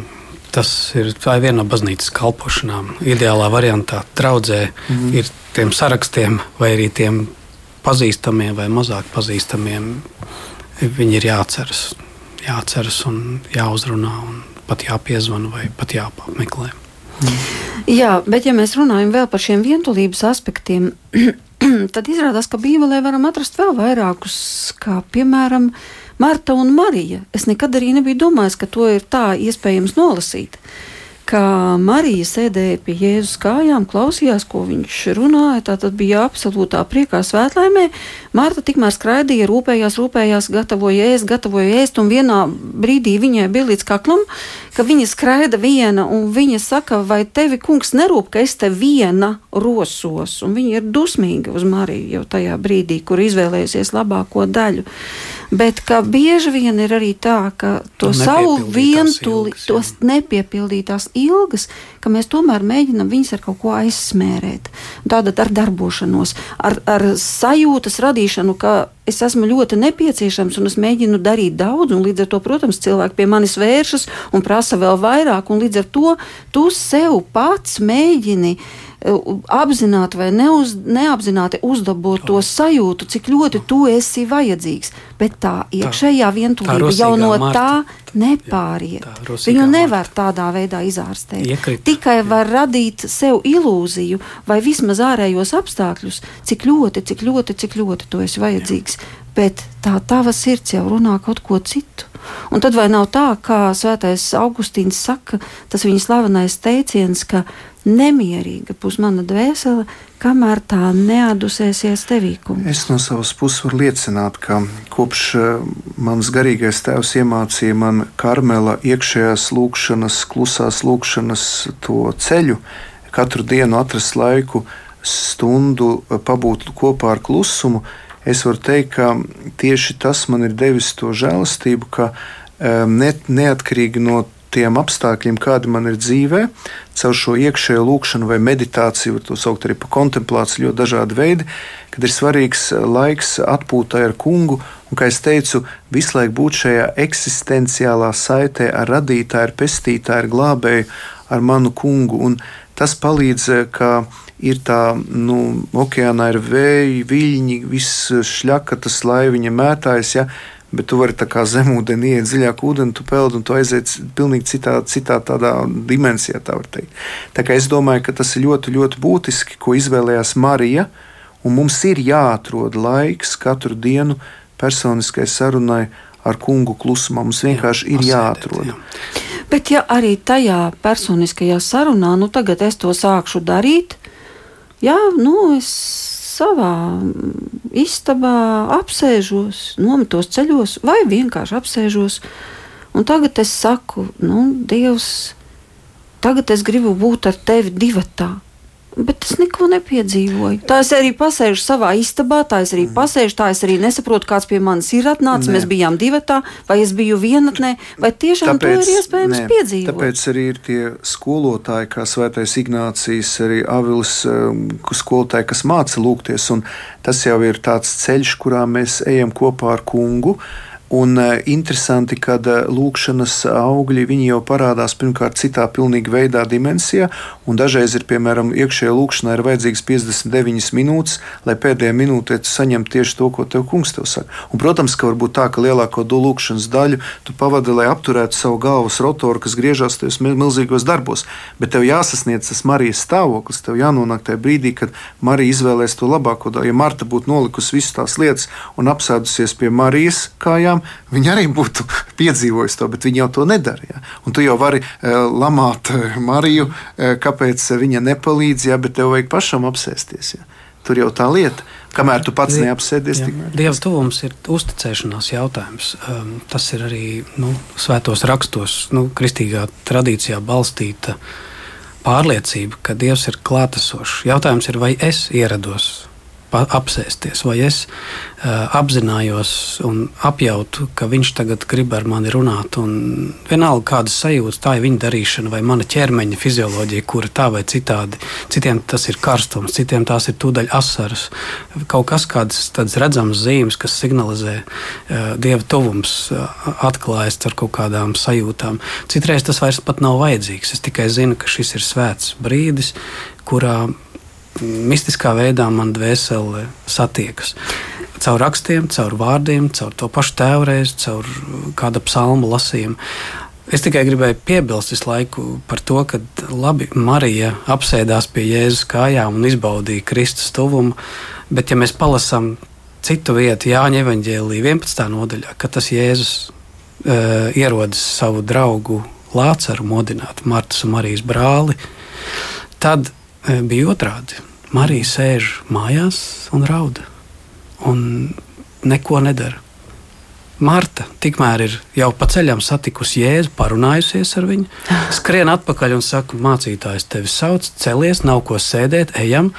tas ir, viena no baznīcas kalpošanām. Ideālā variantā draudzē mm. ir tiem sarakstiem vai arī tiem pazīstamiem vai mazāk pazīstamiem. Viņi ir jāatceras, jāatceras un jāuzrunā un pat jāpiezvana vai pat jāapmeklē. Mm. Jā, bet ja mēs runājam vēl par šiem vientulības aspektiem, tad izrādās, ka Bībelē varam atrast vēl vairākus, kā piemēram Marta un Marija. Es nekad arī nebiju domājis, ka to ir tā iespējams nolasīt. Uh, ka Marija sēdēja pie Jēzus kājām, klausījās, ko viņš runāja. Tā tad bija absolūtā priekā, svētlaimē. Marta tikmēr skraidīja, rūpējās, rūpējās, gatavoja ēst, gatavoja ēst, un vienā brīdī viņai bija līdz kaklam, ka viņa skraida viena, un viņa saka, vai tevi kungs nerūp, ka es te viena rosos, un viņa ir dusmīga uz Mariju jau tajā brīdī, kur izvēlējusies labāko daļu bet ka bieži vien ir arī tā, ka to savu vientuli, ilgas, tos nepiepildītās ilgas, ka mēs tomēr mēģinam viņus ar kaut ko aizsmērēt. Tātad ar darbošanos, ar, ar sajūtas radīšanu, ka es esmu ļoti nepieciešams un es mēģinu darīt daudz, un līdz ar to, protams, cilvēki pie manis vēršas un prasa vēl vairāk, un līdz ar to tu sev pats mēģini apzināti vai neuz, neapzināti uzdabot to sajūtu, cik ļoti tu esi vajadzīgs. Bet tā iekšējā vientulība jau no Marta. tā nepāriet. Jā, tā Viņu nevar Marta. tādā veidā izārstēt. Iekrita. Tikai var radīt sev ilūziju vai vismaz ārējos apstākļus, cik ļoti, cik ļoti, cik ļoti tu esi vajadzīgs. Jā. Bet tā tava sirds jau runā kaut ko citu. Un tad vai nav tā, kā Svētais Augustīns saka, tas viņa slavenais teiciens, ka nemierīga būs mana dvēsele, kamēr tā neadusēsies tevī. Kungs. Es no savas puses varu liecināt, ka kopš eh, mans garīgais tēvs iemācīja man karmela iekšējās lūkšanas, klusās lūkšanas to ceļu, katru dienu atrast laiku, stundu pabūt kopā ar klusumu. Es varu teikt, ka tieši tas man ir devis to žēlastību, ka um, ne, neatkarīgi no tiem apstākļiem, kādi man ir dzīvē, caur šo iekšējo lūkšanu vai meditāciju, var to saukt arī par kontemplāciju, ļoti dažādi veidi, kad ir svarīgs eh, laiks atpūtai ar kungu. Un, kā jau teicu, visu laiku būt šajā eksistenciālā saitē ar radītāju, ar pestītāju, ar glābēju, ar manu kungu. Un tas palīdz, eh, ka ir tā, nu, okeānā ir vēji, viļņi, viss šļaka, tas laiviņa mētājas. Ja? Bet tu vari tā kā zemūdenī iet dziļāk ūdeni, tu peld un tu aiziet pilnīgi citā, citā tādā dimensijā, tā var teikt. Tā kā es domāju, ka tas ir ļoti, ļoti būtiski, ko izvēlējās Marija, un mums ir jāatrod laiks katru dienu personiskai sarunai ar kungu klusumā. Mums vienkārši jā, ir jāatrod. Jā. Bet ja arī tajā personiskajā sarunā, nu tagad es to sākšu darīt, jā, nu es savā istabā, apsēžos, nometos ceļos vai vienkārši apsēžos. Un tagad es saku, nu, Dievs, tagad es gribu būt ar tevi divatā bet es neko nepiedzīvoju. Tā es arī pasēžu savā istabā, tā es arī mm. pasēžu, tā es arī nesaprotu, kāds pie manis ir atnācis. Mēs bijām divatā, vai es biju vienatnē, vai tiešām tāpēc, to ir iespējams ne, piedzīvot. Tāpēc arī ir tie skolotāji, kā Svētais Ignācijas, arī Avils um, skolotāji, kas māca lūgties, un tas jau ir tāds ceļš, kurā mēs ejam kopā ar kungu. Un uh, interesanti, ka uh, lūkšanas augļi jau parādās pirmkārt citā pilnīgi veidā, dimensijā, un dažreiz ir, piemēram, iekšējā lūkšanā ir vajadzīgs 59 minūtes, lai pēdējā minūtē tu saņemtu tieši to, ko tev kungs tev saka. Un, protams, ka varbūt tā, ka lielāko lūkšanas daļu tu pavadi, lai apturētu savu galvas rotoru, kas griežās tajos milzīgos darbos, bet tev jāsasniedz tas Marijas stāvoklis, tev jānonāk tajā brīdī, kad Marija izvēlēs to labāko daļu. Ja Marta būtu nolikusi visas tās lietas un apsēdusies pie Marijas kājām, tiešām viņi arī būtu piedzīvojuši to, bet viņi jau to nedara. Ja? Un tu jau vari uh, lamāt uh, Mariju, uh, kāpēc viņa nepalīdz, ja, bet tev vajag pašam apsēsties. Ja? Tur jau tā lieta. Kamēr tu pats neapsēdies, tik Dieva tuvums ir uzticēšanās jautājums. Um, tas ir arī nu, svētos rakstos, nu, kristīgā tradīcijā balstīta pārliecība, ka Dievs ir klātesošs. Jautājums ir, vai es ierados apsēsties, vai es uh, apzinājos un apjautu, ka viņš tagad grib ar mani runāt. Vienalga, kādas sajūtas, tā ir viņa darīšana, vai mana ķermeņa fizioloģija, kura tā vai citādi. Citiem tas ir karstums, citiem tās ir tūdaļ asaras. Kaut kas kādas redzamas zīmes, kas signalizē uh, dieva tuvums, uh, atklājas ar kaut kādām sajūtām. Citreiz tas vairs pat nav vajadzīgs. Es tikai zinu, ka šis ir svēts brīdis, kurā mistiskā veidā man dvēsele satiekas. Caur rakstiem, caur vārdiem, caur to pašu tēvreiz, caur kāda psalma lasījumu. Es tikai gribēju piebilst visu laiku par to, ka labi, Marija apsēdās pie Jēzus kājām un izbaudīja Kristus tuvumu, bet ja mēs palasām citu vietu, Jāņa evanģēlī 11. nodaļā, kad tas Jēzus uh, ierodas savu draugu Lācaru modināt, Martas un Marijas brāli, tad uh, bija otrādi. Marija sēž mājās un raud, un neko nedara. Marta tikmēr ir jau pa ceļam satikusi Jēzu, parunājusies ar viņu, skrien atpakaļ un saka, mācītājs tevi sauc, celies, nav ko sēdēt, ejam,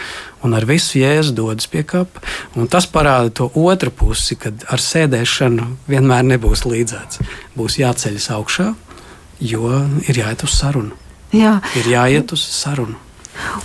un ar visu Jēzu dodas pie kapa. Un tas parāda to otru pusi, kad ar sēdēšanu vienmēr nebūs līdzēts. Būs jāceļas augšā, jo ir jāiet uz sarunu. Jā. Ir jāiet uz sarunu.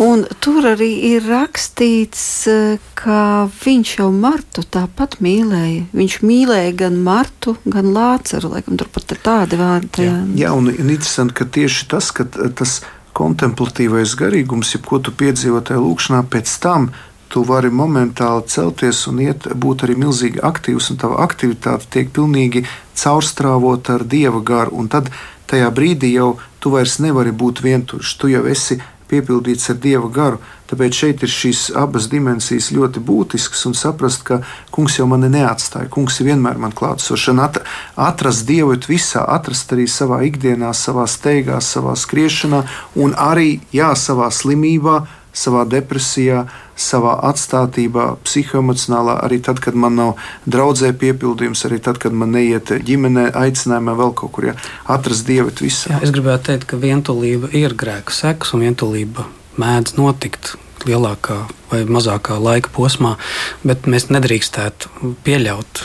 Un tur arī ir rakstīts, eh, ka viņš jau Martu tāpat mīlēja. Viņš mīlēja gan Martu, gan Lāceru. Laikam tur pat ir tādi vārdi. Jā, jā un, un interesanti, ka tieši tas, ka tas kontemplatīvais garīgums, jeb ko tu piedzīvo tajā lūkšanā, pēc tam tu vari momentāli celties un iet, būt arī milzīgi aktīvs, un tava aktivitāte tiek pilnīgi caurstrāvota ar dieva garu. Un tad tajā brīdī jau tu vairs nevari būt vientuļš, tu jau esi piepildīts ar dieva garu. Tāpēc šeit ir šīs abas dimensijas ļoti būtiskas un saprast, ka kungs jau mani neatstāja. Kungs ir vienmēr man klātsošs. At, atrast dievu visā, atrast arī savā ikdienā, savā steigā, savā skriešanā un arī jā, savā slimībā, savā depresijā, savā atstātībā, psihoemocionālā, arī tad, kad man nav draudzē piepildījums, arī tad, kad man neiet ģimenē, aicinājumā vēl kaut kur, ja atrast dievu visā. Jā, es gribētu teikt, ka vientulība ir grēka seks, un vientulība mēdz notikt lielākā vai mazākā laika posmā, bet mēs nedrīkstētu pieļaut.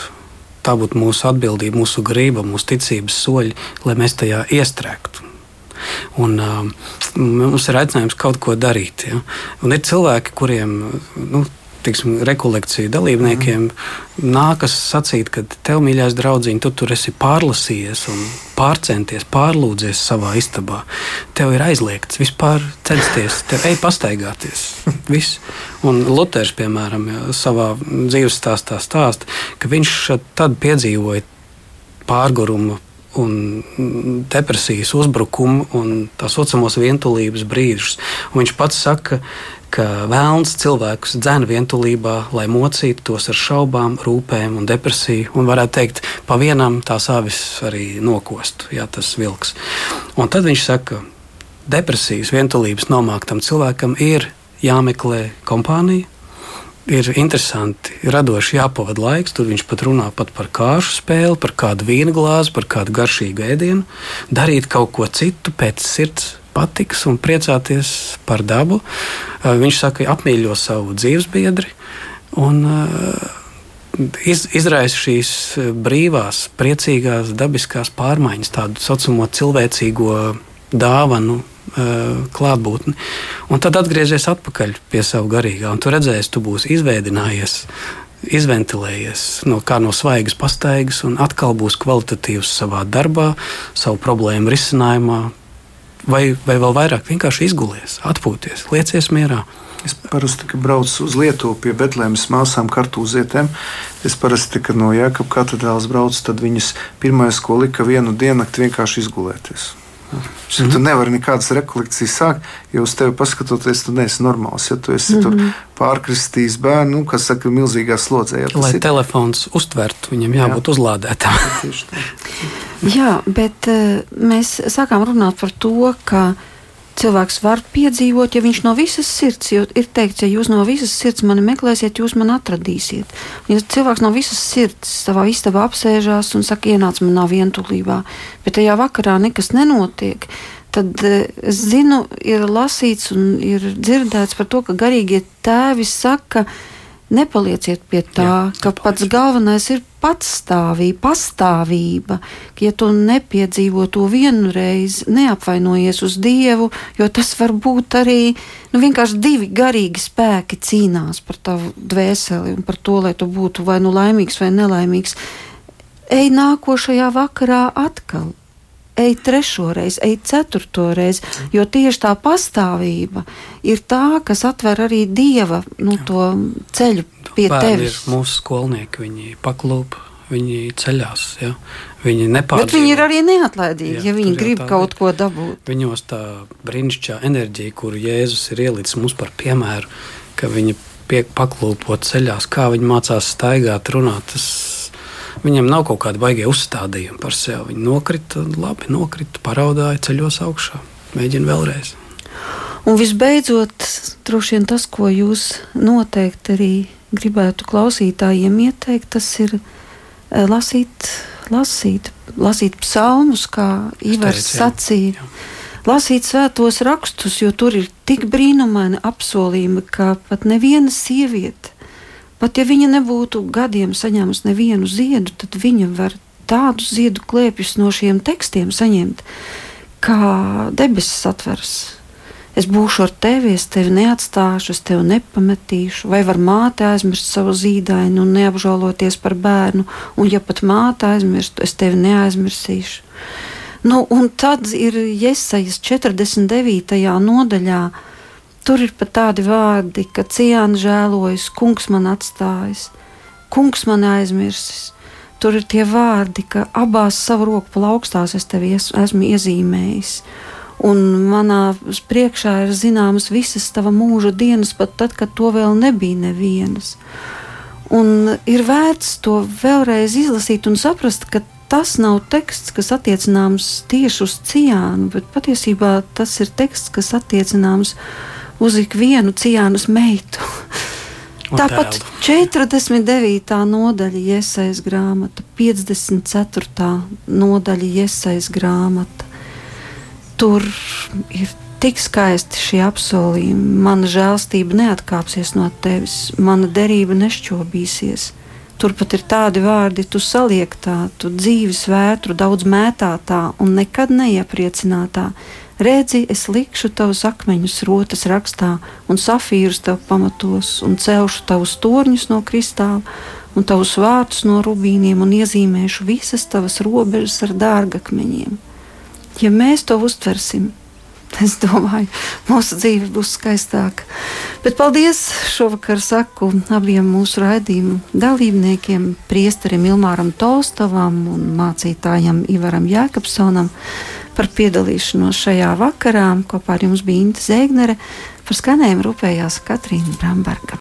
Tā būtu mūsu atbildība, mūsu grība, mūsu ticības soļi, lai mēs tajā iestrēgtu. Un, uh, mums ir aicinājums kaut ko darīt. Ja? Un ir cilvēki, kuriem nu, tiksim, rekolekciju dalībniekiem mm. nākas sacīt, ka tev, mīļais draugiņ, tu tur esi pārlasījies un pārcenties, pārlūdzies savā istabā. Tev ir aizliegts vispār censties, tev ej pastaigāties. Viss. Un Luters, piemēram, savā dzīves stāstā stāsta, ka viņš tad piedzīvoja pārgurumu un depresijas uzbrukumu un tā saucamos vientulības brīžus. Un viņš pats saka, ka vēlns cilvēkus dzēna vientulībā, lai mocītu tos ar šaubām, rūpēm un depresiju, un varētu teikt, pa vienam tās avis arī nokostu, ja tas vilks. Un tad viņš saka, depresijas, vientulības nomāktam cilvēkam ir jāmeklē kompānija, ir interesanti, radoši jāpavada laiks. Tur viņš pat runā pat par kāršu spēli, par kādu vīna glāzi, par kādu garšīgu ēdienu, darīt kaut ko citu pēc sirds patiks un priecāties par dabu. Uh, viņš saka, apmīļo savu dzīvesbiedri un uh, iz, izraisa šīs uh, brīvās, priecīgās, dabiskās pārmaiņas, tādu saucamo cilvēcīgo dāvanu klātbūtni. Un tad atgriezies atpakaļ pie sava garīgā, un tu redzēsi, tu būsi izveidinājies. Izventilējies no no svaigas pastaigas, un atkal būs kvalitatīvs savā darbā, savu problēmu risinājumā, vai, vai vēl vairāk vienkārši izgulies, atpūties, liecies mierā. Es parasti, braucu uz Lietuvu pie Betlēmas māsām kartūzietēm, es parasti, no Jēkabas katedrāles braucu, tad viņas pirmais, ko lika vienu diennakti, vienkārši izgulēties. Mm -hmm. Tu nevari nekādas rekolekcijas sākt, jo uz tevi paskatoties, tu neesi normāls. Ja tu esi mm -hmm. tur pārkristījis bērnu, nu, kas saka, milzīgā slodzē. Ja Lai ir... telefons uztvertu, viņam jābūt Jā. uzlādētam. Jā, bet uh, mēs sākām runāt par to, ka cilvēks var piedzīvot, ja viņš no visas sirds, jo ir teikts, ja jūs no visas sirds mani meklēsiet, jūs mani atradīsiet. Ja cilvēks no visas sirds savā istabā apsēžās un saka, ienāc manā vientulībā, bet tajā vakarā nekas nenotiek, tad eh, es zinu, ir lasīts un ir dzirdēts par to, ka garīgie tēvi saka, ka Nepalieciet pie tā, Jā, ka pats galvenais ir patstāvība, pastāvība. Ka, ja tu nepiedzīvo to vienu reizi, neapvainojies uz Dievu, jo tas var būt arī nu, vienkārši divi garīgi spēki cīnās par tavu dvēseli un par to, lai tu būtu vai nu laimīgs vai nelaimīgs. Ej nākošajā vakarā atkal ej trešo reizi, ej ceturto reizi, jo tieši tā pastāvība ir tā, kas atver arī dieva nu, ceļu pie Bērni tevis. Mūsu skolnieki, viņi paklūp. Viņi ceļās, ja? viņi nepārdzīvo. Bet viņi ir arī neatlaidīgi, jā, ja viņi grib kaut ko dabūt. Viņos tā brīnišķīgā enerģija, kuru Jēzus ir ielicis mums par piemēru, ka viņi paklūpot ceļās, kā viņi mācās staigāt, runāt. Tas Viņam nav kaut kāda baigie uzstādījuma par sevi. Viņi nokrita, labi, nokrita, paraudāja, ceļos augšā, mēģina vēlreiz. Un visbeidzot, droši vien tas, ko jūs noteikti arī gribētu klausītājiem ieteikt, tas ir eh, lasīt, lasīt, lasīt psalmus, kā Ivars sacīja. Jā. Lasīt svētos rakstus, jo tur ir tik brīnumaini apsolījumi, ka pat neviena sieviete Pat ja viņa nebūtu gadiem saņēmusi nevienu ziedu, tad viņa var tādus ziedu klēpjus no šiem tekstiem saņemt, kā debesis atveras. Es būšu ar tevi, es tevi neatstāšu, es tevi nepametīšu. Vai var māte aizmirst savu zīdaini un neapžēloties par bērnu, un ja pat māte aizmirst, es tevi neaizmirsīšu. Nu, un tad ir Iesaijas 49. nodaļā. Tur ir pat tādi vārdi, ka ciāna žēlojas, kungs man atstājis, kungs man aizmirsis. Tur ir tie vārdi, ka abās savu roku plaukstās es tevi es, esmu iezīmējis. Un manā priekšā ir zināmas visas tava mūža dienas, pat tad, kad to vēl nebija nevienas. Un ir vērts to vēlreiz izlasīt un saprast, ka tas nav teksts, kas attiecināms tieši uz ciānu, bet patiesībā tas ir teksts, kas attiecināms uz ikvienu ciānas meitu. Tāpat 49. nodaļa iesaistīta grāmata, 54. nodaļa iesaistīta grāmata. Tur ir tik skaisti šie apsolījumi. Mana žēlstība neatkāpsies no tevis, mana derība nešķobīsies. Turpat ir tādi vārdi, tu saliektā, tu dzīves vētru daudz mētātā un nekad neiepriecinātā. Redzi, es likšu tavus akmeņus rotas rakstā, un safīrus tev pamatos, un celšu tavus torņus no kristāla, un tavus vārdus no rubīniem, un iezīmēšu visas tavas robežas ar dārgakmeņiem. Ja mēs to uztversim, Es domāju, mūsu dzīve būs skaistāka. Bet paldies šovakar saku abiem mūsu raidījumu dalībniekiem, priesterim Ilmāram Tolstovam un mācītājam Ivaram Jēkabsonam par piedalīšanos šajā vakarā. Kopā ar jums bija Inte Zēgnere, par skanējumu rūpējās Katrīna Bramberga.